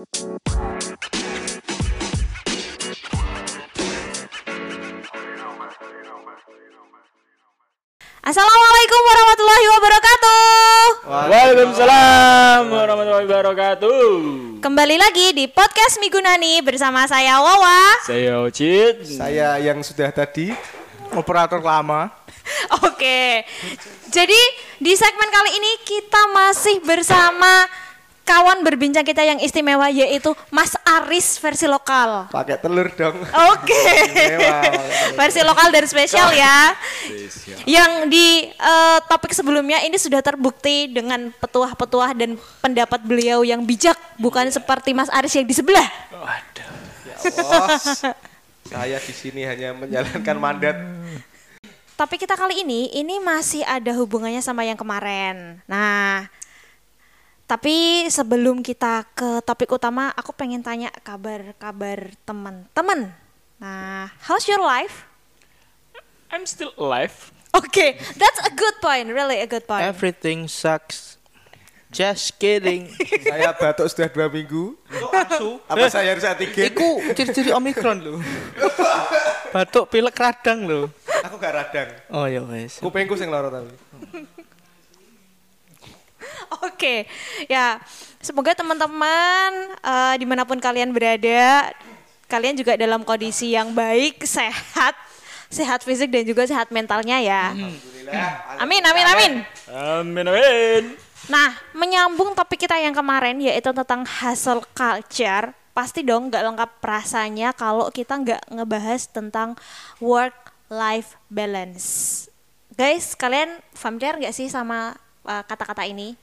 Assalamualaikum warahmatullahi wabarakatuh. Waalaikumsalam warahmatullahi wabarakatuh. Kembali lagi di podcast Migunani bersama saya Wawa. Saya Ocit. Saya yang sudah tadi operator lama. Oke. Jadi di segmen kali ini kita masih bersama kawan berbincang kita yang istimewa yaitu Mas Aris versi lokal. Pakai telur dong. Oke. Istimewa. versi lokal dan spesial ya. Yang di eh, topik sebelumnya ini sudah terbukti dengan petuah-petuah dan pendapat beliau yang bijak, bukan seperti Mas Aris yang di sebelah. Oh, saya di sini hanya menjalankan mandat. Tapi kita kali ini ini masih ada hubungannya sama yang kemarin. Nah, tapi sebelum kita ke topik utama, aku pengen tanya kabar-kabar teman-teman. Nah, how's your life? I'm still alive. Oke, that's a good point, really a good point. Everything sucks. Just kidding. Saya batuk sudah dua minggu. Apa saya harus antigen? Iku ciri-ciri Omikron lho. Batuk pilek radang lho. Aku gak radang. Oh ya wes. Kupingku sing loro tapi. Oke, ya semoga teman-teman eh, di mana pun kalian berada, kalian juga dalam kondisi yang baik, sehat, sehat fisik dan juga sehat mentalnya ya. Amin, amin, amin. Amin amin. Nah, menyambung topik kita yang kemarin yaitu tentang hustle culture, pasti dong nggak lengkap rasanya kalau kita nggak ngebahas tentang work life balance. Guys, kalian familiar nggak sih sama uh, kata-kata ini?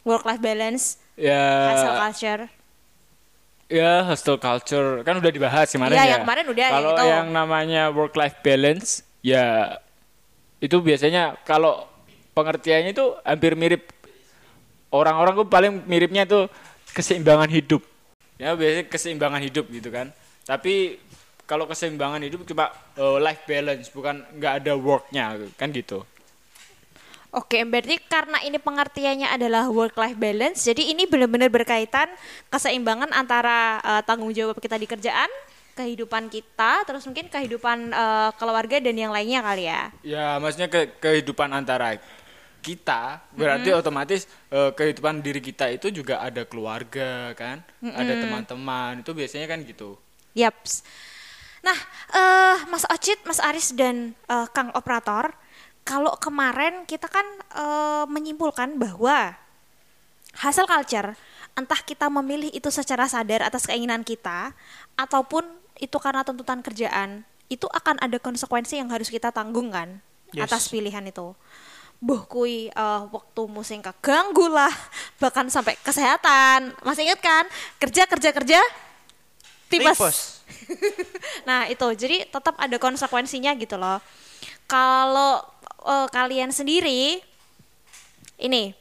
Work life balance, hustle Ya, culture. ya hostel culture kan udah dibahas kemarin Iya, ya. yang kemarin udah, Kalau yang itu. yang namanya work life balance, ya itu biasanya kalau pengertiannya itu hampir mirip orang-orang tuh paling miripnya tuh keseimbangan hidup. Ya biasanya keseimbangan hidup gitu kan. Tapi kalau keseimbangan hidup cuma uh, life balance bukan nggak ada worknya kan gitu. Oke, berarti karena ini pengertiannya adalah work life balance, jadi ini benar-benar berkaitan keseimbangan antara eh, tanggung jawab kita di kerjaan, kehidupan kita, terus mungkin kehidupan eh, keluarga dan yang lainnya kali ya. Ya, maksudnya ke kehidupan antara kita berarti otomatis eh, kehidupan diri kita itu juga ada keluarga kan, ada teman-teman itu biasanya kan gitu. Yaps. Nah, eh Mas Ocit, Mas Aris dan eh, Kang Operator, kalau kemarin kita kan eh, menyimpulkan bahwa hasil culture entah kita memilih itu secara sadar atas keinginan kita ataupun itu karena tuntutan kerjaan, itu akan ada konsekuensi yang harus kita tanggung kan Yes. atas pilihan itu. Buh kui eh, waktu musim keganggu lah, bahkan sampai kesehatan. Masih ingat kan? Kerja kerja kerja. Tipes. nah itu jadi tetap ada konsekuensinya gitu loh kalau eh, kalian sendiri ini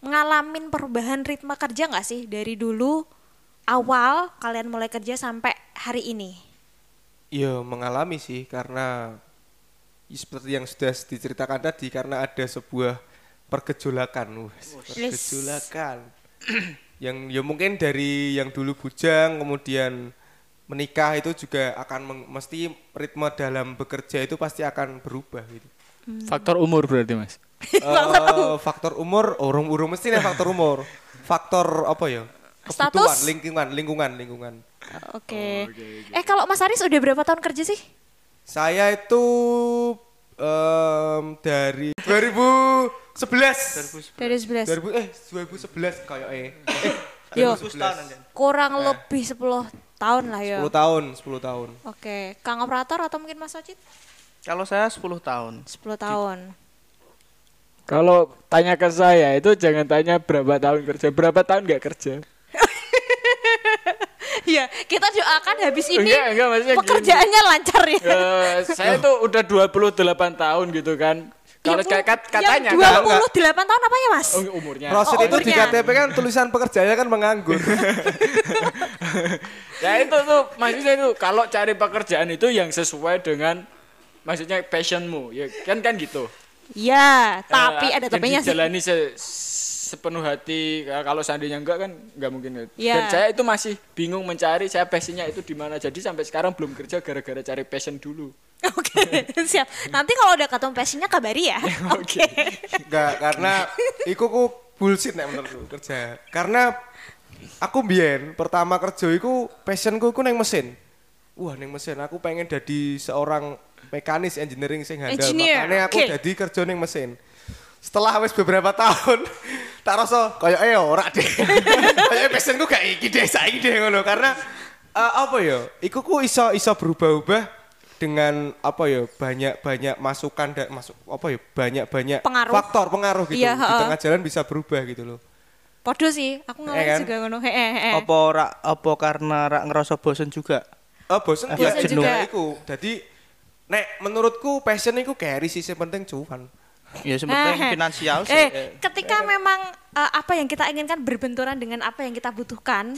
ngalamin perubahan ritme kerja nggak sih dari dulu awal kalian mulai kerja sampai hari ini Ya mengalami sih karena ya, seperti yang sudah diceritakan tadi karena ada sebuah pergejolakan. Wah, pergejolakan. yang ya mungkin dari yang dulu bujang kemudian menikah itu juga akan meng- mesti ritme dalam bekerja itu pasti akan berubah gitu. Faktor umur berarti, Mas. Eh, faktor umur, oh, urung urung mesti nih faktor umur. Faktor apa ya? Kebutuhan, Status? lingkungan, lingkungan, lingkungan. oke eh kalau Mas Aris udah berapa tahun kerja sih Saya itu em, dari 2011. dari 11 2000 eh 2011 kayak eh. eh Yo. 2011. kurang lebih 10 tahun lah ya 10 tahun, 10 tahun. oke Kang Operator atau mungkin Mas Ocit Kalau saya 10 tahun. 10 tahun Kalau tanya ke saya itu jangan tanya berapa tahun kerja, berapa tahun nggak kerja. ya kita doakan habis ini Enggak, enggak, maksudnya gini. pekerjaannya lancar ya Eh, saya tuh udah 28 tahun gitu kan. Kalau Ya, kat- kat- katanya yang kan 28 tahun apanya mas? Oh, umurnya. Rosit Oh, itu di umurnya. KTP kan tulisan pekerjaannya kan menganggur. ya itu tuh maksudnya itu kalau cari pekerjaan itu yang sesuai dengan maksudnya passionmu ya kan kan gitu Ya, tapi Eh, ada tapinya sih. dijalani se- sepenuh hati Ka- kalau seandainya enggak kan nggak mungkin Iya. dan saya itu masih bingung mencari saya passionnya itu di mana jadi sampai sekarang belum kerja gara-gara cari passion dulu Oke, siap. Nanti kalau udah ketemu passionnya kabari ya. Oke. Enggak, karena iku ku bullshit nek menurutku kerja. Karena aku biyen pertama kerja iku passionku iku neng mesin. Wah, neng mesin aku pengen jadi seorang mekanis engineering sing handal. Engineer, Makanya aku oke. jadi kerja neng mesin. Setelah wis beberapa tahun tak rasa kayak eh ora deh. kayak passionku gak iki deh, saiki deh ngono karena eh, apa ya? Iku ku iso iso berubah-ubah dengan apa ya banyak banyak masukan dan masuk apa ya banyak banyak Pengaruh. faktor pengaruh gitu Iya, di tengah jalan bisa berubah gitu loh Podo sih, aku ngalamin kan? juga ngono. Heeh, heeh. Apa ora apa karena rak ngerasa bosen juga? oh bosen Efek ya jenuh. juga iku jadi nek menurutku passion iku carry sih yang penting cuan Ya sebenarnya Eh, finansial sih. Eh, Eh, ketika memang eh, apa yang kita inginkan berbenturan dengan apa yang kita butuhkan,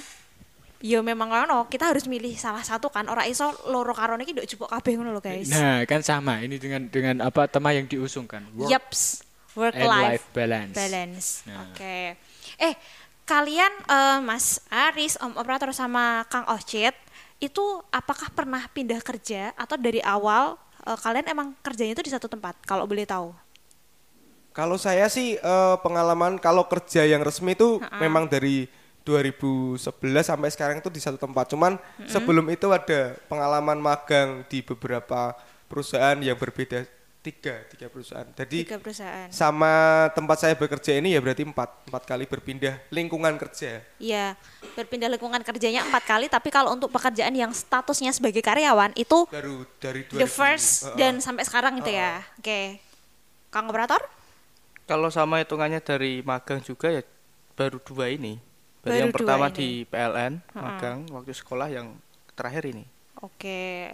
ya memang ngono, kita harus milih salah satu kan. Ora iso loro karone iki nduk jupuk kabeh ngono lho, guys. nah kan sama ini dengan dengan apa tema yang diusungkan work Yaps, work and life life balance balance. Nah. Oke. Eh, kalian eh, Mas Aris, Om Operator sama Kang Ocit itu apakah pernah pindah kerja atau dari awal eh, kalian emang kerjanya itu di satu tempat kalau boleh tahu? Kalau saya sih eh, pengalaman kalau kerja yang resmi itu memang dari 2011 sampai sekarang itu di satu tempat cuman sebelum itu ada pengalaman magang di beberapa perusahaan yang berbeda tiga tiga perusahaan jadi Tiga perusahaan. sama tempat saya bekerja ini ya berarti empat empat kali berpindah lingkungan kerja Iya, berpindah lingkungan kerjanya empat kali, tapi kalau untuk pekerjaan yang statusnya sebagai karyawan itu baru dari 2000 the first Heeh. dan sampai sekarang itu ya. Oke, Kang Operator? Kalau sama hitungannya dari magang juga ya baru dua ini. Baru, Baru yang dua pertama ini. di PLN magang waktu sekolah yang terakhir ini. Oke,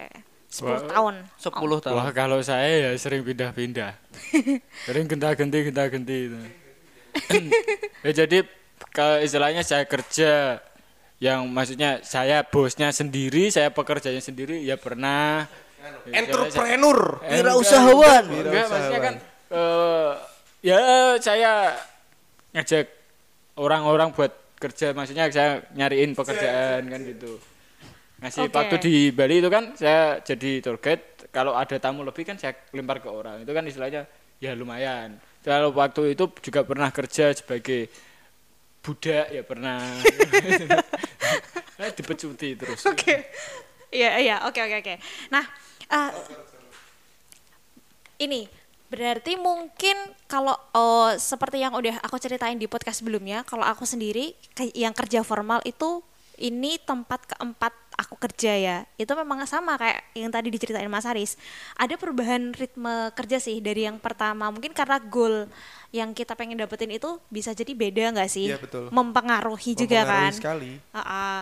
10 Wah. tahun. 10 tahun. Wah kalau saya ya sering pindah-pindah, sering genta-genti genta-genti itu. ya jadi kalau istilahnya saya kerja yang maksudnya saya bosnya sendiri, saya pekerjanya sendiri ya pernah. Entrepreneur Wirausahawan. Enggak, enggak, maksudnya kan eh, ya saya ngajak orang-orang buat kerja, maksudnya saya nyariin pekerjaan kan gitu. Ngasih Oke. waktu di Bali itu kan saya jadi tour guide, kalau ada tamu lebih kan saya lempar ke orang. Itu kan istilahnya ya lumayan. Kalau waktu itu juga pernah kerja sebagai budak ya pernah. Dipecuti terus. Oke. Iya, iya, oke, oke, oke. Nah, eh, ini berarti mungkin kalau oh, seperti yang udah aku ceritain di podcast sebelumnya, kalau aku sendiri ke- yang kerja formal itu ini tempat keempat aku kerja ya. Itu memang sama kayak yang tadi diceritain Mas Haris. Ada perubahan ritme kerja sih dari yang pertama. Mungkin karena goal yang kita pengen dapetin itu bisa jadi beda nggak sih? Iya, betul. Mempengaruhi juga Mempengaruhi kan? sekali. Ah, ah.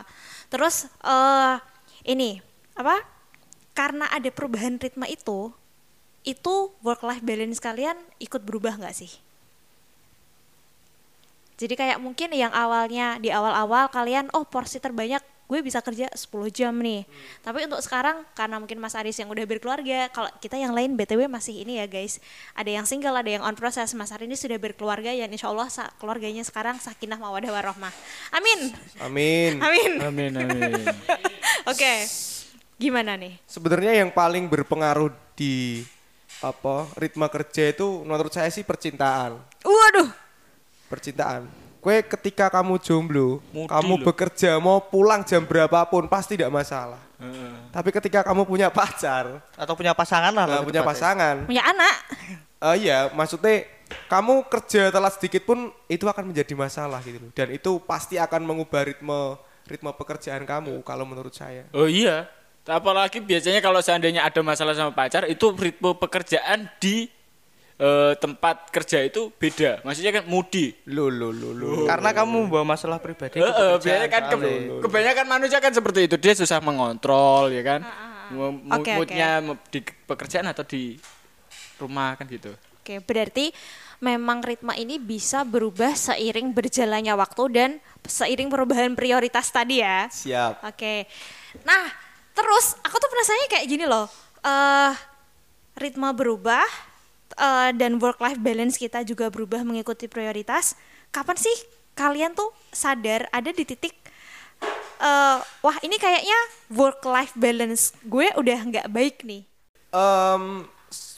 Terus eh ini apa? Karena ada perubahan ritme itu, itu work life balance kalian ikut berubah nggak sih? Jadi kayak mungkin yang awalnya di awal-awal kalian oh porsi terbanyak gue bisa kerja 10 jam nih. Tapi untuk sekarang karena mungkin Mas Aris yang udah berkeluarga, kalau kita yang lain BTW masih ini ya guys. Ada yang single, ada yang on proses. Mas Aris ini sudah berkeluarga ya insya Allah sa- keluarganya sekarang sakinah mawadah warahmah. Amin. amin Amin. Amin amin. Oke. Gimana nih? sebenarnya yang paling berpengaruh di apa ritme kerja itu menurut saya sih percintaan Waduh. percintaan kue ketika kamu jomblo Mudi kamu loh. bekerja mau pulang jam berapapun pasti tidak masalah tapi ketika kamu punya pacar Atau punya pasangan lah. lebih punya tepatnya. pasangan Punya anak. eh iya maksudnya kamu kerja telat sedikit pun itu akan menjadi masalah gitu loh dan itu pasti akan mengubah ritme ritme pekerjaan kamu kalau menurut saya Oh iya. Apalagi biasanya kalau seandainya ada masalah sama pacar, itu ritme pekerjaan di eh, tempat kerja itu beda. Maksudnya kan mudi. lo lo lo lo Karena kamu membawa masalah pribadi. Ke pekerjaan biasanya kan ke- kebanyakan manusia kan seperti itu. Dia susah mengontrol ya kan. Oke, oke. Moodnya di pekerjaan atau di rumah kan gitu. Oke, berarti memang ritme ini bisa berubah seiring berjalannya waktu dan seiring perubahan prioritas tadi ya. siap Oke. Nah, terus aku tuh penasarannya kayak gini loh. eh ritme berubah eh, dan work life balance kita juga berubah mengikuti prioritas. kapan sih kalian tuh sadar ada di titik eh wah ini kayaknya work life balance gue udah nggak baik nih.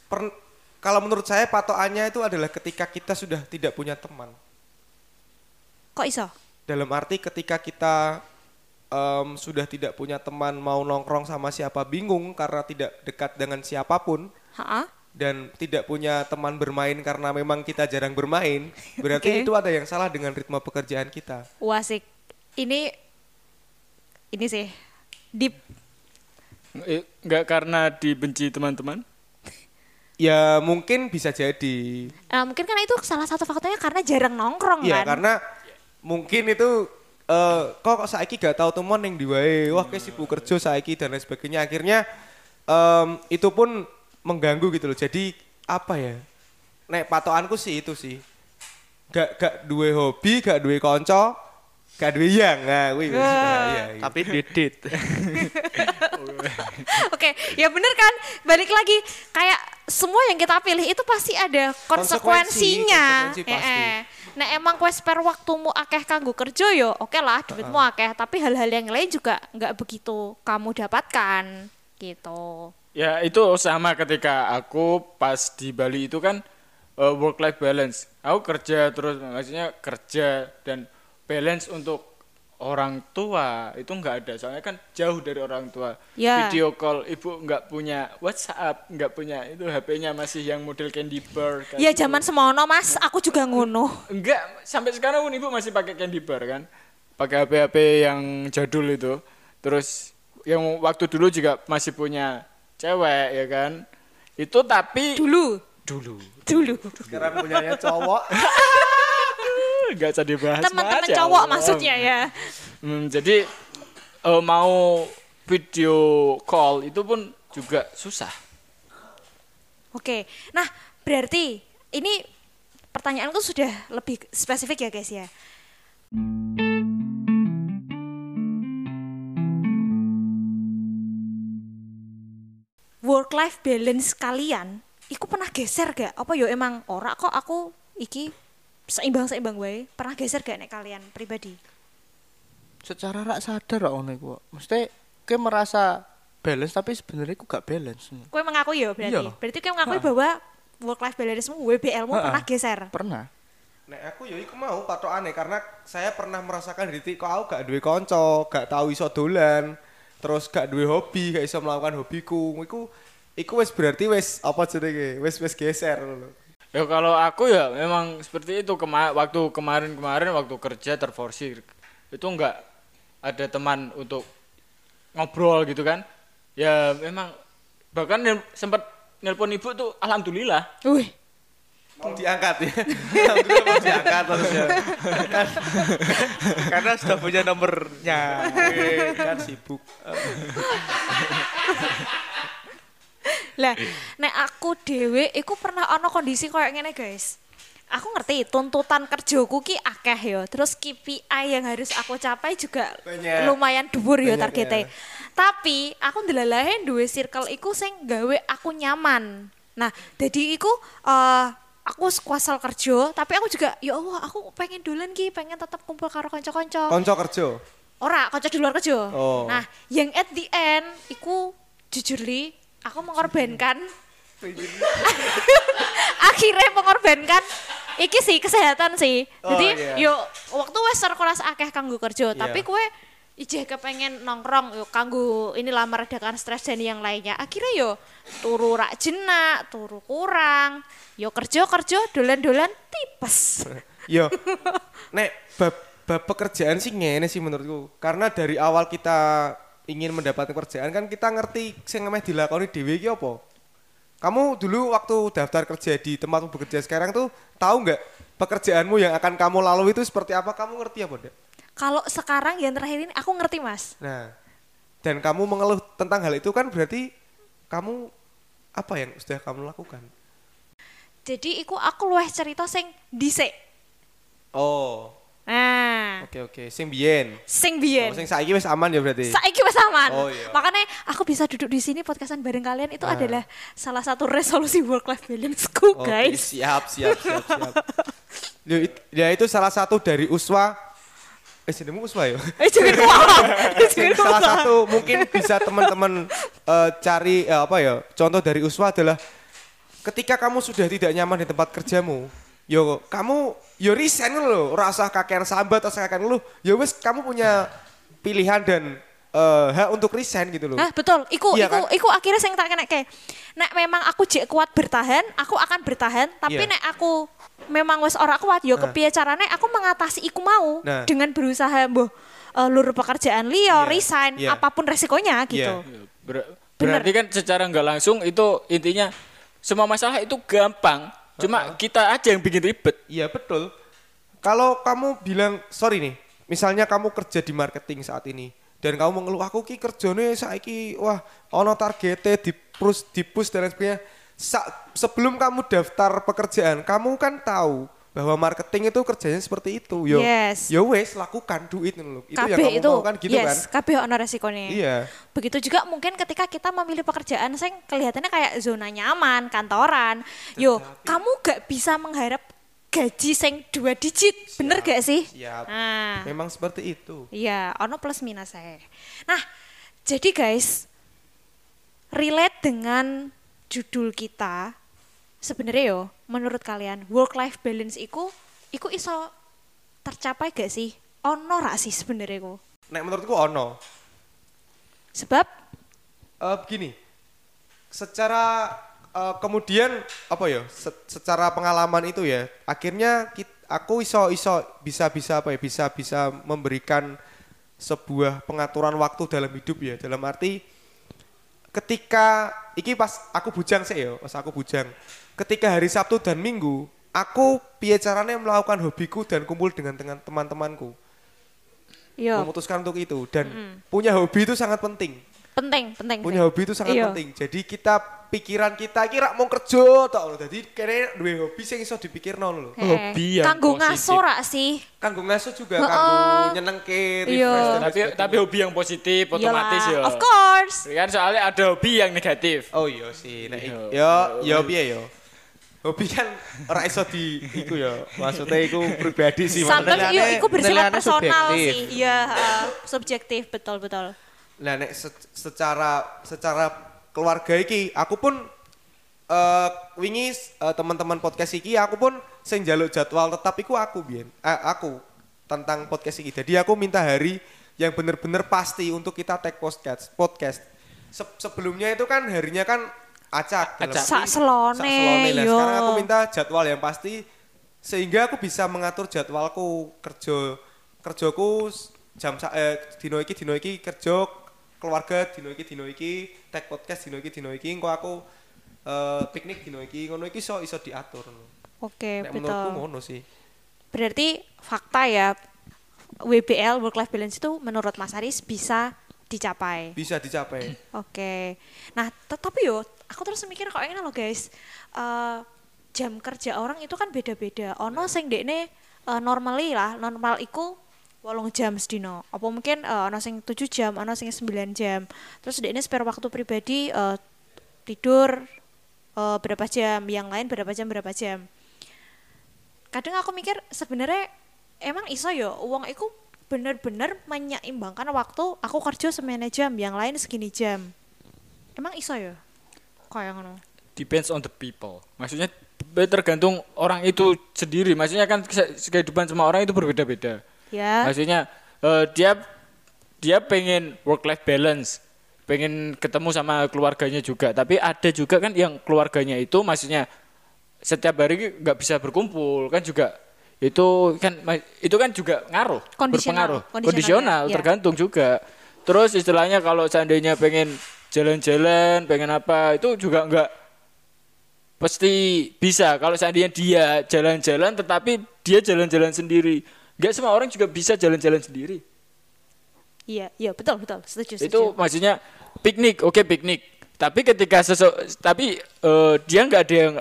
Per- kalau menurut saya patokannya itu adalah ketika kita sudah tidak punya teman. Kok iso? Dalam arti ketika kita em, sudah tidak punya teman mau nongkrong sama siapa bingung karena tidak dekat dengan siapa pun Ha-ha. dan tidak punya teman bermain karena memang kita jarang bermain, berarti Oke. itu ada yang salah dengan ritme pekerjaan kita. Wasik. Ini ini sih deep. Eh, Nggak karena dibenci teman-teman? Ya mungkin bisa jadi. Nah, mungkin kan itu salah satu faktornya karena jarang nongkrong Iya kan. karena mungkin itu eh kok kok saiki gak tahu teman yang diwae wah kayak sibuk kerja saiki dan lain sebagainya akhirnya em, itu pun mengganggu gitu loh jadi apa ya nek patokanku sih itu sih gak gak duwe hobi gak duwe konco gak duwe yang nah wih wis, nah, iya, iya. Tapi didit. Oke, ya bener kan? Balik lagi kayak semua yang kita pilih itu pasti ada konsekuensinya. Konsekuensi, konsekuensi pasti. Eh, eh. Nah emang kue spare waktumu akeh kanggo kerja yo, oke lah duitmu akeh, tapi hal-hal yang lain juga nggak begitu kamu dapatkan gitu. Ya itu sama ketika aku pas di Bali itu kan work life balance. Aku kerja terus maksudnya kerja dan balance untuk orang tua itu nggak ada. Soalnya kan jauh dari orang tua. Ya. Video call ibu nggak punya WhatsApp, nggak punya itu HP-nya masih yang model Candy Bar. kayak Ya gitu. zaman semono mas, aku juga ngono. Enggak, sampai sekarang pun ibu masih pakai Candy Bar kan. Pakai HP-HP yang jadul itu. Terus yang waktu dulu juga masih punya cewek ya kan. Itu tapi Dulu, dulu. dulu. sekarang punyanya cowok Enggak usah dibahas. Teman-teman ya cowok Allah. maksudnya ya. Hmm, jadi eh, mau video call itu pun juga susah. Oke, nah berarti ini pertanyaanku sudah lebih spesifik ya guys ya. Work life balance kalian, iku pernah geser gak? Apa yo emang ora kok aku iki seimbang seimbang wae. Pernah geser gak nek kalian pribadi? Secara rak sadar kok ngono iku. Mesti kowe merasa balance tapi sebenarnya aku gak balance. Kue mengakui ya berarti. Iya. Berarti kue mengakui bahwa work life balance-mu WBL-mu Ha-ha. pernah geser. Pernah. Nek aku ya iku mau patokane karena saya pernah merasakan di titik kok aku gak duwe konco, gak tahu iso dolan, terus gak duwe hobi, gak iso melakukan hobiku. Iku iku wis berarti wis apa jenenge? Wis wis geser lho. Ya kalau aku ya memang seperti itu Kema waktu kemarin-kemarin waktu kerja terforsir itu enggak ada teman untuk ngobrol gitu kan. Ya memang bahkan sempat nelpon ibu tuh alhamdulillah. Wih, Mau diangkat ya. Alhamdulillah mau diangkat harusnya. Karena sudah punya nomornya. Eh, kan sibuk. lah nek aku dhewe iku pernah ana kondisi koyo ngene guys. Aku ngerti tuntutan kerjaku ki akeh ya. Terus KPI yang harus aku capai juga Banyak. lumayan dhuwur ya Banyak, targetnya. ya. Tapi aku ndelalahe duwe circle iku sing gawe aku nyaman. Nah, jadi iku eh aku kuasal kerja, tapi aku juga ya Allah, aku pengen dolan ki, pengen tetap kumpul karo kanca-kanca. Konco kerja. Ora, kanca di luar kerja. Oh. Nah, yang at the end iku jujur li, aku mengorbankan akhirnya mengorbankan iki sih kesehatan sih. Oh, Jadi iya. yo waktu wes serkulas akeh kanggo kerja, tapi Iya. kue ijeh kepengen nongkrong yo kanggo inilah meredakan stres dan yang lainnya. Akhirnya yo turu rak jenak, turu kurang, yo kerja kerja dolan-dolan tipes. Yo. Nek bab, bab pekerjaan sih ngene sih menurutku. Karena dari awal kita ingin mendapatkan pekerjaan kan kita ngerti sing meh dilakoni dhewe iki apa. Kamu dulu waktu daftar kerja di tempatmu bekerja sekarang tuh tahu nggak pekerjaanmu yang akan kamu lalui itu seperti apa? Kamu ngerti apa enggak? Kalau sekarang yang terakhir ini aku ngerti mas. Nah, dan kamu mengeluh tentang hal itu kan berarti kamu apa yang sudah kamu lakukan? Jadi iku aku luweh cerita sing dhisik. Oh, Nah, Oke oke, sing biyen. sing Oh, biyen. sing saiki wis aman ya berarti. Saiki wis aman. Oh, iya. Makanya aku bisa duduk di sini podcastan bareng kalian itu adalah salah satu resolusi work life balance-ku, Oke, guys. siap siap siap siap. Ya, ya itu salah satu dari Uswa. Eh jenengmu Uswa ya? Eh. Jangan salah satu mungkin bisa teman-teman eh, cari eh, apa ya contoh dari Uswa adalah ketika kamu sudah tidak nyaman di tempat kerjamu yo kamu yo resign lo rasa kakean sambat atau kakean lu yo wes kamu punya pilihan dan eh, hak untuk resign gitu loh Nah, betul. Iku Iya iku kan? iku akhirnya sing tak kena kayak nek memang aku jek kuat bertahan, aku akan bertahan, tapi Iya. nek aku memang wis ora kuat yo Nah. kepiye carane aku mengatasi iku mau Nah. dengan berusaha mbuh eh, lur pekerjaan liya, Iya, resign, iya. apa pun resikonya gitu. Iya. Ber- Bener. berarti kan secara nggak langsung itu intinya semua masalah itu gampang. Cuma kita aja yang bikin ribet. Iya betul. Kalau kamu bilang sorry nih, misalnya kamu kerja di marketing saat ini dan kamu mengeluh aku ki kerjane saiki wah ono targete di push di push dan lain sebagainya. Sa- sebelum kamu daftar pekerjaan, kamu kan tahu bahwa marketing itu kerjanya seperti itu. Yo, Yes. yo wes lakukan do it loh. Itu yang Kabeh kamu itu mau kan gitu yes, kan? kabeh ono resikonya. Iya. Begitu juga mungkin ketika kita memilih pekerjaan yang kelihatannya kayak zona nyaman, kantoran. Yo, kamu gak bisa mengharap gaji sing dua digit, bener gak sih? Siap. Nah, Memang seperti itu. iya, ono plus minus saya. Nah, jadi guys, relate dengan judul kita, sebenarnya yo, menurut kalian work life balance iku, iku iso tercapai gak sih? Ono rak sih sebenarnya ku. Nek menurutku ono. Sebab Eh begini, secara eh, kemudian apa ya, se- secara pengalaman itu ya, akhirnya kit- aku iso iso bisa bisa apa ya, bisa bisa memberikan sebuah pengaturan waktu dalam hidup ya, dalam arti ketika iki pas aku bujang sih ya, pas aku bujang, ketika hari Sabtu dan Minggu, aku piye caranya melakukan hobiku dan kumpul dengan dengan teman-temanku, yo memutuskan untuk itu. Dan punya hobi itu sangat penting penting, penting. punya penting. hobi itu sangat Iya. penting. Jadi kita pikiran kita kira mau kerja tok lho. Dadi kene duwe hobi sing iso dipikirno lho. Hobi yang kanggo ngaso rak sih. Kanggo ngaso juga Heeh. kanggo nyenengke, Iya. refresh Tapi tapi hobi yang positif otomatis ya. Of course. Kan soalnya ada hobi yang negatif. Oh iya sih. Nek Iya. yo yo piye yo. Hobi kan ora iso di iku ya. Maksudnya iku pribadi sih. Maksudnya. iyo, iku bersifat personal sih. Iya, heeh, subjektif betul betul. Nah, nek se- secara secara keluarga iki aku pun eh wingi eh, teman-teman podcast iki aku pun sing njaluk jadwal tetap iku aku biyen. Eh, aku tentang podcast iki. Jadi aku minta hari yang bener-bener pasti untuk kita take podcast. Podcast. Se- sebelumnya itu kan harinya kan acak. Acak. Sak selone, sak selone. Nah, yo. sekarang aku minta jadwal yang pasti sehingga aku bisa mengatur jadwalku kerja kerjaku jam eh, dino iki dino iki kerja keluarga dino iki dino iki tag podcast dino iki dino iki engko aku eh, piknik dino iki ngono iki iso iso diatur Oke, Nek menurutku betul. ngono sih Berarti fakta ya WBL work life balance itu menurut Mas Aris bisa dicapai. bisa dicapai Oke. Nah, tetapi yo, aku terus mikir kok ini loh guys. Eh, jam kerja orang itu kan beda-beda. Ono sing dekne eh, normally lah, normal iku wolong jam sedino. Apa mungkin eh, ono sing 7 jam, ono sing 9 jam. Terus dekne spare waktu pribadi eh, tidur eh, berapa jam, yang lain berapa jam berapa jam. Kadang aku mikir sebenarnya emang iso yo uang iku bener-bener menyeimbangkan waktu aku kerja semene jam, yang lain segini jam. Emang iso ya? Kayak ngono. Depends on the people. Maksudnya tergantung orang itu sendiri. Maksudnya kan ke- kehidupan semua orang itu berbeda-beda. Ya. Maksudnya eh, dia dia pengen work life balance, pengen ketemu sama keluarganya juga. Tapi ada juga kan yang keluarganya itu maksudnya setiap hari nggak bisa berkumpul kan juga itu kan itu kan juga ngaruh Kondisional, berpengaruh kondisional, kondisional ya. tergantung juga terus istilahnya kalau seandainya pengen jalan-jalan pengen apa itu juga nggak pasti bisa kalau seandainya dia jalan-jalan tetapi dia jalan-jalan sendiri nggak semua orang juga bisa jalan-jalan sendiri Iya, iya betul betul. Setuju, setuju. itu maksudnya piknik oke piknik tapi ketika sesu tapi eh, dia nggak ada yang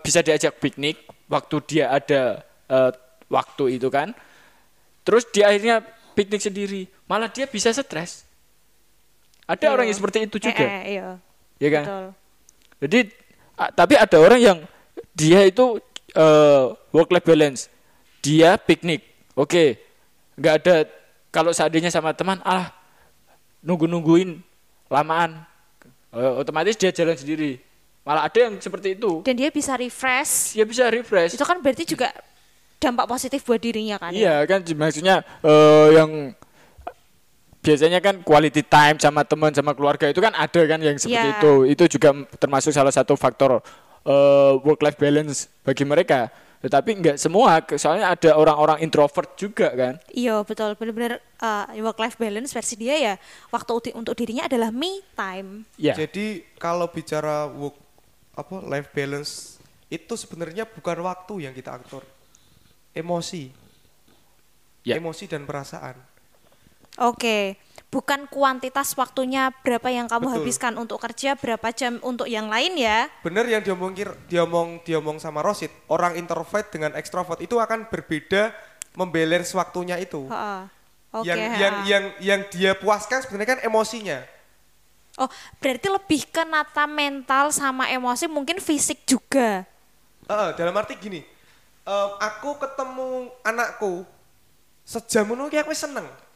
bisa diajak piknik waktu dia ada eh, waktu itu kan terus dia akhirnya piknik sendiri malah dia bisa stres ada Iya. orang yang seperti itu juga Eh, eh, iya. ya kan Betul. jadi tapi ada orang yang dia itu work life balance dia piknik oke nggak ada kalau seandainya sama teman ah nunggu nungguin lamaan Eh, otomatis dia jalan sendiri malah ada yang seperti itu Dan dia bisa refresh. dia bisa refresh Itu kan berarti juga dampak positif buat dirinya kan? ya? Iya kan maksudnya eh, yang biasanya kan quality time sama teman sama keluarga itu kan ada kan yang seperti Iya. itu. Itu juga termasuk salah satu faktor work life balance bagi mereka. Tetapi enggak semua, soalnya ada orang-orang introvert juga kan. Iya betul benar-benar work life balance versi dia ya waktu untuk dirinya adalah me time. Iya. Jadi kalau bicara work apa life balance itu sebenarnya bukan waktu yang kita atur. Emosi. Ya. Emosi dan perasaan. Oke, bukan kuantitas waktunya berapa yang kamu Betul. habiskan untuk kerja, berapa jam untuk yang lain ya. Bener yang diomong diomong diomong sama Rosid, orang introvert dengan ekstrovert itu akan berbeda membalance waktunya itu. Ha-ha. Oke. yang ha-ha. yang yang yang dia puaskan sebenarnya kan emosinya. Oh, berarti lebih ke nata mental sama emosi, mungkin fisik juga. Heeh, dalam arti gini, em, aku ketemu anakku sejam ki aku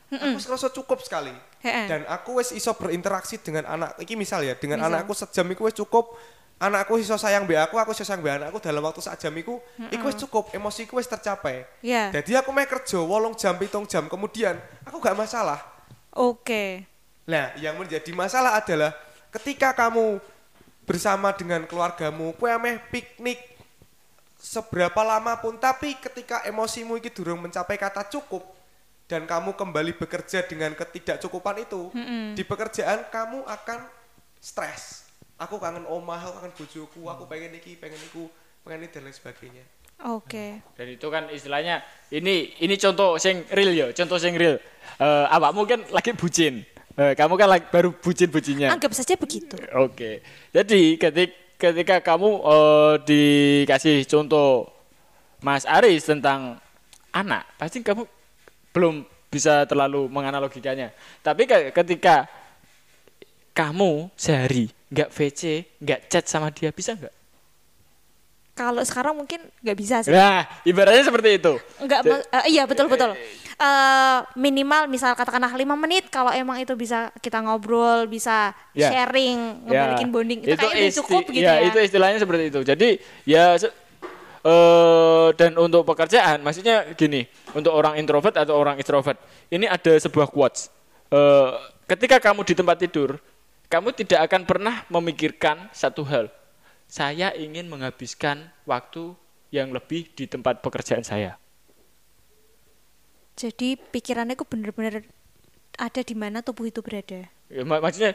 wis seneng. Aku wis ngerasa cukup sekali. Heeh. Dan aku wis iso berinteraksi dengan anak iki misal ya, dengan Misal. anakku sejam iku wis cukup. Anakku iso sayang mbek aku, aku iso sayang mbek anakku dalam waktu sak jam iku, iku wis cukup, emosiku wis tercapai. Ya. Jadi aku meh kerja wolong jam, pitung jam, kemudian aku gak masalah. Oke. Nah, yang menjadi masalah adalah ketika kamu bersama dengan keluargamu, kue ameh piknik seberapa lama pun, tapi ketika emosimu iki durung mencapai kata cukup dan kamu kembali bekerja dengan ketidakcukupan itu, di pekerjaan kamu akan stres. Aku kangen omah, aku kangen bojoku, aku pengen iki, pengen iku, pengen ini dan lain sebagainya. Oke. Dan itu kan istilahnya ini ini contoh sing real ya, contoh sing real. Eh awakmu kan lagi bucin. Eh, kamu kan lagi baru bucin-bucinnya. Anggap saja begitu. Oke. Jadi ketika ketika kamu eh, dikasih contoh Mas Aris tentang anak, pasti kamu belum bisa terlalu menganalogikannya. Tapi ke- ketika kamu sehari nggak VC, nggak chat sama dia, bisa nggak? Kalau sekarang mungkin nggak bisa sih. Nah, ibaratnya seperti itu. Enggak, ma- eh, iya betul betul. Eh, minimal misal katakanlah lima menit kalau emang itu bisa kita ngobrol, bisa Ya. sharing, Ya, ngebalikin bonding itu, kayaknya udah isti- cukup gitu ya, ya. itu istilahnya seperti itu. Jadi ya se- eh dan untuk pekerjaan, maksudnya gini, untuk orang introvert atau orang extrovert, ini ada sebuah quotes. Eh, ketika kamu di tempat tidur, kamu tidak akan pernah memikirkan satu hal. Saya ingin menghabiskan waktu yang lebih di tempat pekerjaan saya. Jadi pikirannya kok bener-bener ada di mana tubuh itu berada. Ya, mak- maksudnya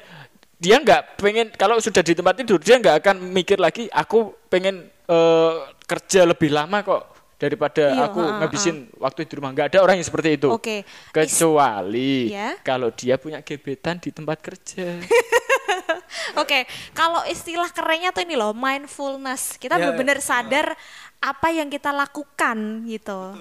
dia nggak pengen kalau sudah di tempat tidur dia nggak akan mikir lagi aku pengen eh, kerja lebih lama kok daripada Iya, aku ha, ha, ngabisin waktu di rumah nggak ada orang yang seperti itu Oke. kecuali Ya. kalau dia punya gebetan di tempat kerja Oke, kalau istilah kerennya tuh ini loh, mindfulness. Kita Ya, benar-benar sadar apa yang kita lakukan gitu.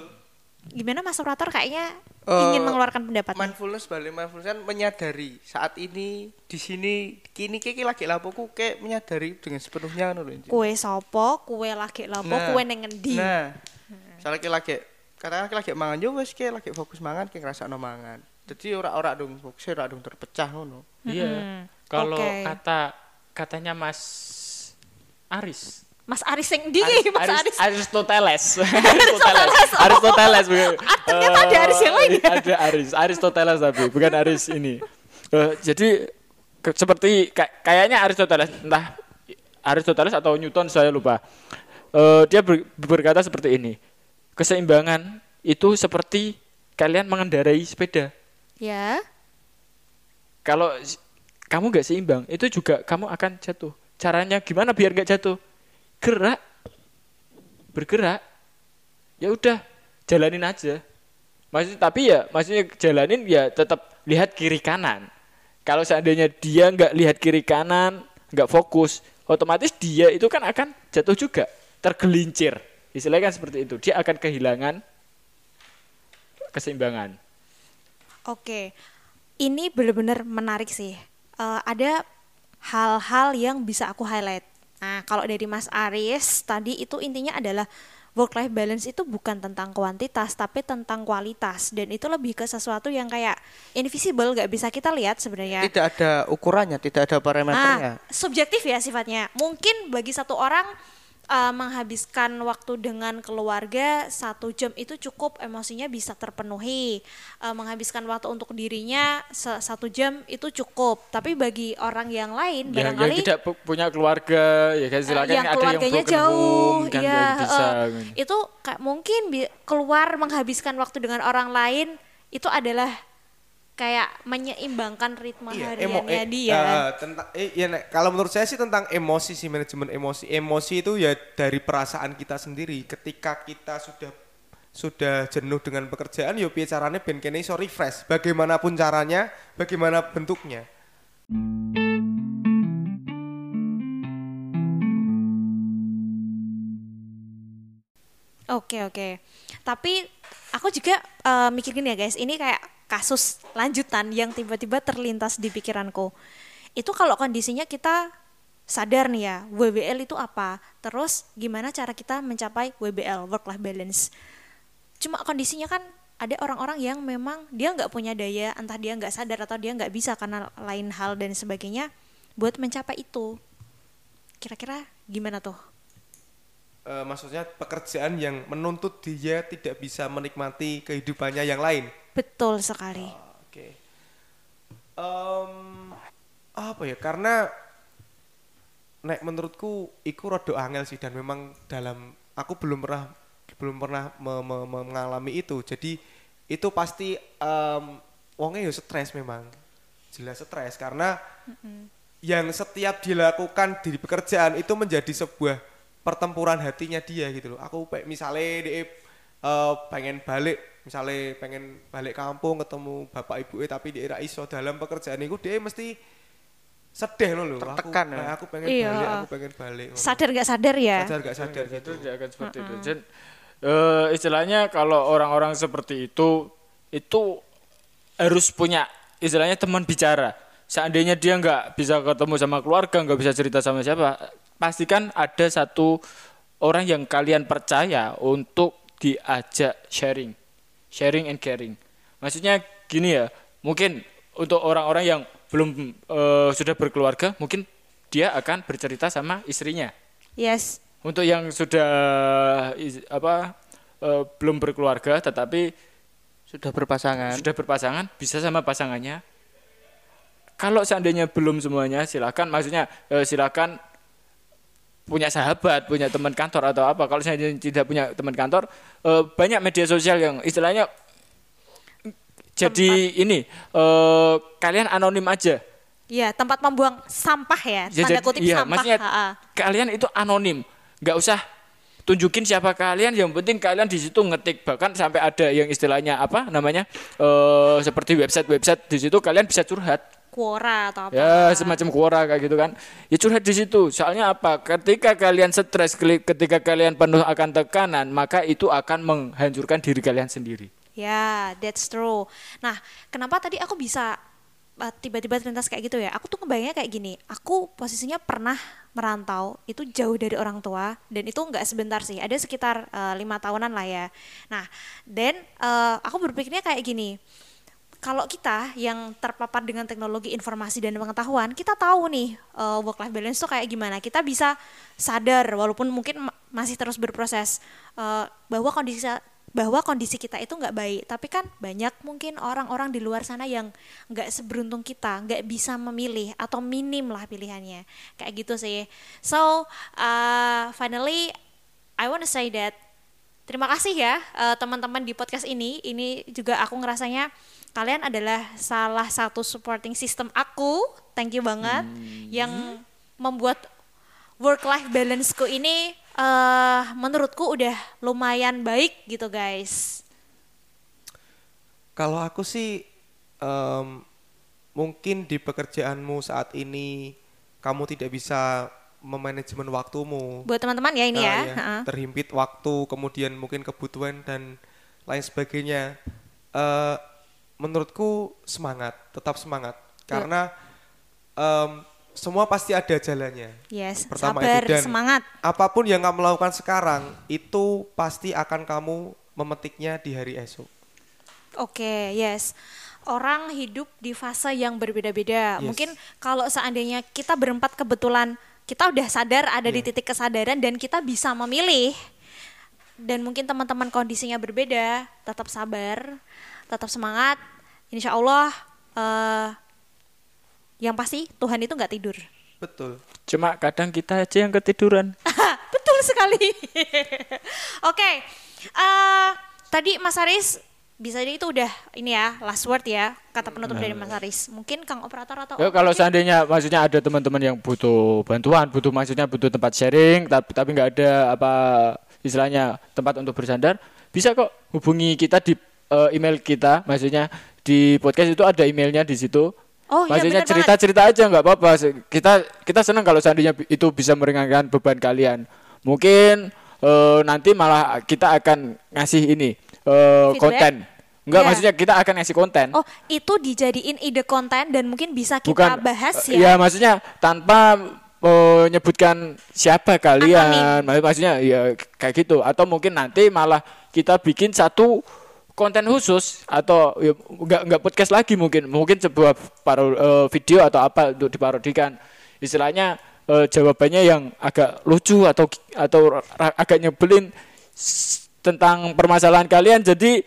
Gimana Mas operator kayaknya ingin Eh, mengeluarkan pendapat. mindfulness balik mindfulness kan menyadari saat ini di sini kini kiki lagi lapoku kayak menyadari dengan sepenuhnya Inci. Kue sopo, kue lagi lapo, kue neng ngendi. Nah, misalnya ki lagi katakan ki lagi mangan yo wis ki lagi fokus mangan ki ngrasakno mangan. Jadi ora-ora dong fokus ora dong terpecah ngono. iya kalau Oke. kata katanya Mas Aris Mas Aris yang di, Mas Aris. Aristoteles. Aristoteles. Aristoteles. bukan. ternyata ada Aris yang lain ya? Ada Aris, Aristoteles tapi bukan Aris ini. Eh, jadi ke- seperti kay- kayaknya Aristoteles entah Aristoteles atau Newton saya lupa. Eh, dia ber- berkata seperti ini. Keseimbangan itu seperti kalian mengendarai sepeda. Ya. Kalau kamu nggak seimbang, itu juga kamu akan jatuh. Caranya gimana biar nggak jatuh? Gerak, bergerak. Ya udah, jalanin aja. Maksud tapi ya, maksudnya jalanin ya tetap lihat kiri kanan. Kalau seandainya dia nggak lihat kiri kanan, nggak fokus, otomatis dia itu kan akan jatuh juga, tergelincir. Istilahnya kan seperti itu. Dia akan kehilangan keseimbangan. Oke, ini benar-benar menarik sih. Eh, ada hal-hal yang bisa aku highlight. Nah, kalau dari Mas Aris tadi itu intinya adalah work life balance itu bukan tentang kuantitas tapi tentang kualitas dan itu lebih ke sesuatu yang kayak invisible gak bisa kita lihat sebenarnya. Tidak ada ukurannya, tidak ada parameternya. Ah, subjektif ya sifatnya. Mungkin bagi satu orang uh, menghabiskan waktu dengan keluarga satu jam itu cukup emosinya bisa terpenuhi. Uh, menghabiskan waktu untuk dirinya satu jam itu cukup. Tapi bagi orang yang lain Yang, yang barangkali tidak pu- punya keluarga ya kan eh, silakan yang ada yang keluarganya broken jauh, home kan iya, jadi bisa. eh, kan. itu kayak mungkin keluar menghabiskan waktu dengan orang lain itu adalah kayak menyeimbangkan ritme Iya, hariannya eh, dia. eh, tentang eh, ya, kalau menurut saya sih tentang emosi sih manajemen emosi. Emosi itu ya dari perasaan kita sendiri. Ketika kita sudah sudah jenuh dengan pekerjaan, yo piye caranya ben kene iso refresh. Bagaimanapun caranya, bagaimana bentuknya. Oke oke. Tapi aku juga eh, mikir gini ya guys, ini kayak kasus lanjutan yang tiba-tiba terlintas di pikiranku. Itu kalau kondisinya kita sadar nih ya, WBL itu apa? Terus gimana cara kita mencapai WBL, work life balance? Cuma kondisinya kan ada orang-orang yang memang dia nggak punya daya, entah dia nggak sadar atau dia nggak bisa karena lain hal dan sebagainya buat mencapai itu. Kira-kira gimana tuh? Eh, maksudnya pekerjaan yang menuntut dia tidak bisa menikmati kehidupannya yang lain. Betul sekali. Oke. Em, apa ya? Karena nek menurutku iku rada angel sih dan memang dalam aku belum pernah belum pernah me- me- me- mengalami itu. Jadi itu pasti em wongnya ya stres memang. Jelas stres karena yang setiap dilakukan di pekerjaan itu menjadi sebuah pertempuran hatinya dia gitu loh. Aku misalnya dia eh, pengen balik, misalnya pengen balik kampung ketemu bapak ibu tapi dia ra iso dalam pekerjaan itu dia mesti sedih loh loh. Aku, Tertekan ya. eh, aku pengen Iya. balik, aku pengen balik. Sadar nggak sadar ya? Sadar gak sadar itu gitu. tidak akan seperti itu. Dan eh, istilahnya kalau orang-orang seperti itu itu harus punya istilahnya teman bicara. Seandainya dia nggak bisa ketemu sama keluarga, nggak bisa cerita sama siapa, pastikan ada satu orang yang kalian percaya untuk diajak sharing, sharing and caring. Maksudnya gini ya, mungkin untuk orang-orang yang belum eh, sudah berkeluarga, mungkin dia akan bercerita sama istrinya. Yes. Untuk yang sudah apa eh, belum berkeluarga tetapi Sudah berpasangan. sudah berpasangan bisa sama pasangannya. Kalau seandainya belum semuanya silakan maksudnya eh, silakan punya sahabat, punya teman kantor atau apa. Kalau seandainya tidak punya teman kantor, eh, banyak media sosial yang istilahnya jadi ini eh, kalian anonim aja. Iya, tempat membuang sampah ya, Ya, tanda jadi- kutip iya, sampah. maksudnya kalian itu anonim, nggak usah tunjukin siapa kalian. Yang penting kalian di situ ngetik bahkan sampai ada yang istilahnya apa namanya eh seperti website-website di situ kalian bisa curhat. Quora atau apa. Ya semacam Quora kayak gitu kan. Ya curhat di situ. Soalnya apa? Ketika kalian stres, ketika kalian penuh akan tekanan, maka itu akan menghancurkan diri kalian sendiri. Ya, that's true. Nah, kenapa tadi aku bisa uh, tiba-tiba terlintas kayak gitu ya? Aku tuh kebayangnya kayak gini. Aku posisinya pernah merantau, itu jauh dari orang tua, dan itu nggak sebentar sih. Ada sekitar uh, lima tahunan lah ya. Nah, dan uh, aku berpikirnya kayak gini. Kalau kita yang terpapar dengan teknologi informasi dan pengetahuan, kita tahu nih work life balance tuh kayak gimana. Kita bisa sadar walaupun mungkin ma- masih terus berproses uh, bahwa kondisi bahwa kondisi kita itu nggak baik. Tapi kan banyak mungkin orang-orang di luar sana yang nggak seberuntung kita, nggak bisa memilih atau minim lah pilihannya. Kayak gitu sih. So uh, finally I wanna say that Terima kasih ya eh, teman-teman di podcast ini. Ini juga aku ngerasanya kalian adalah salah satu supporting system aku. Thank you banget yang membuat work life balanceku ini eh menurutku udah lumayan baik gitu guys. Kalau aku sih em, mungkin di pekerjaanmu saat ini kamu tidak bisa memanajemen waktumu. Buat teman-teman ya ini Nah, ya. Ha-ha. terhimpit waktu, kemudian mungkin kebutuhan dan lain sebagainya. eh, menurutku semangat, tetap semangat karena em, semua pasti ada jalannya. Yes, Pertama sabar, itu dan semangat. apa pun yang kamu lakukan sekarang itu pasti akan kamu memetiknya di hari esok. Oke, yes. Orang hidup di fase yang berbeda-beda. Yes. Mungkin kalau seandainya kita berempat kebetulan kita udah sadar ada di Iya. titik kesadaran dan kita bisa memilih. Dan mungkin teman-teman kondisinya berbeda, tetap sabar, tetap semangat. Insya Allah, eh, yang pasti Tuhan itu nggak tidur. Betul. Cuma kadang kita aja yang ketiduran. Betul sekali. Oke, eh, tadi Mas Aris bisa jadi itu udah ini ya last word ya kata penutup dari Mas Aris. Mungkin Kang operator atau Ya, kalau mungkin? seandainya maksudnya ada teman-teman yang butuh bantuan, butuh maksudnya butuh tempat sharing, tapi tapi nggak ada apa istilahnya tempat untuk bersandar, bisa kok hubungi kita di eh, email kita, maksudnya di podcast itu ada emailnya di situ. Oh, iya, maksudnya cerita-cerita aja nggak apa-apa. Kita kita senang kalau seandainya itu bisa meringankan beban kalian. Mungkin eh, nanti malah kita akan ngasih ini Feedback? konten. Enggak, Iya. maksudnya kita akan ngasih konten. Oh, itu dijadiin ide konten dan mungkin bisa kita Bukan bahas ya. Iya, maksudnya tanpa menyebutkan siapa kalian. Mak- Maksudnya ya kayak gitu atau mungkin nanti malah kita bikin satu konten khusus atau ya, enggak enggak podcast lagi mungkin. Mungkin sebuah paro, eh, video atau apa untuk diparodikan. Istilahnya eh, jawabannya yang agak lucu atau atau agak nyebelin tentang permasalahan kalian. Jadi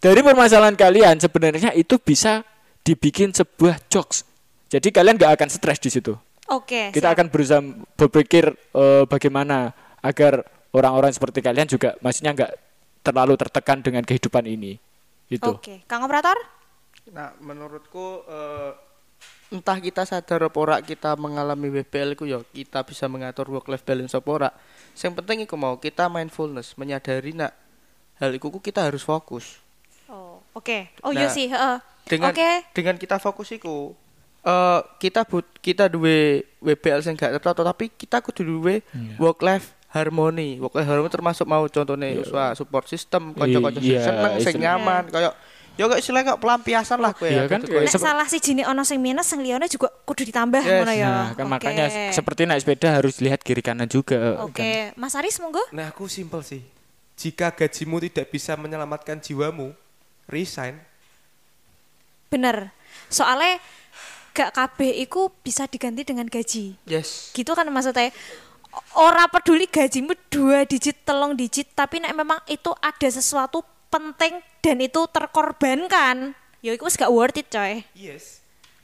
dari permasalahan kalian sebenarnya itu bisa dibikin sebuah jokes. Jadi kalian nggak akan stres di situ. Oke. Kita siap. akan berusaha berpikir eh, bagaimana agar orang-orang seperti kalian juga maksudnya nggak terlalu tertekan dengan kehidupan ini. Itu. Oke, Kang operator? Nah, menurutku eh, entah kita sadar apa ora kita mengalami WBL ku ya kita bisa mengatur work life balance apa ora. Yang penting iku mau kita mindfulness, menyadari nak hal iku ku kita harus fokus. Oh, oke. Oh iya Nah, sih, heeh. Dengan Oke. dengan kita fokus iku eh kita but kita duwe WBL sing gak tertata tapi kita kudu duwe work life harmony. Work life harmony termasuk mau contohnya usah support system, kanca-kanca sing Iya, seneng, sing nyaman, kayak ya kok istilahnya kok pelampiasan lah kowe Iya ya. kan, gitu, kayak kowe. Nek salah si jini ono sing minus, sing liyane juga kudu ditambah Yes. ngono ya. Nah, kan Oke. makanya seperti naik sepeda harus lihat kiri kanan juga. Oke, kan. Mas Aris monggo. Nah, aku simpel sih. Jika gajimu tidak bisa menyelamatkan jiwamu, resign. Bener. Soalnya gak kabeh iku bisa diganti dengan gaji. Yes. Gitu kan maksudnya. Ora peduli gajimu dua digit, telung digit, tapi nek memang itu ada sesuatu penting dan itu terkorbankan, ya itu gak worth it coy. Yes.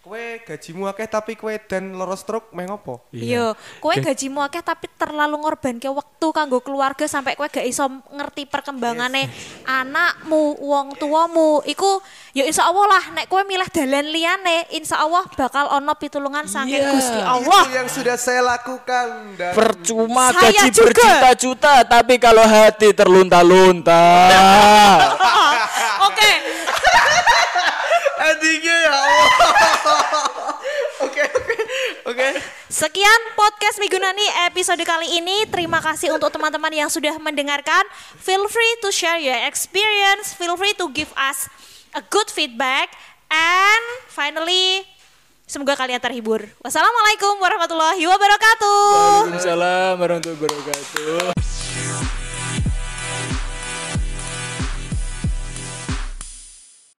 Kue gajimu akeh tapi kue dan loro stroke meh ngopo? Iya, kowe gajimu akeh tapi terlalu ngorbanke waktu kanggo keluarga sampai kowe gak iso ngerti perkembangane anakmu, wong tuamu. Iku ya insya Allah lah nek kowe milih dalan liyane, insya Allah bakal ono pitulungan saking Iya. Gusti Allah. Itu yang sudah saya lakukan dan Percuma Saya gaji berjuta-juta tapi kalau hati terlunta-lunta. Oke, Endingnya ya Allah. Oke oke oke. sekian podcast Migunani episode kali ini. Terima kasih untuk teman-teman yang sudah mendengarkan. Feel free to share your experience. Feel free to give us a good feedback. And finally, semoga kalian terhibur. Wassalamualaikum warahmatullahi wabarakatuh. Waalaikumsalam warahmatullahi wabarakatuh.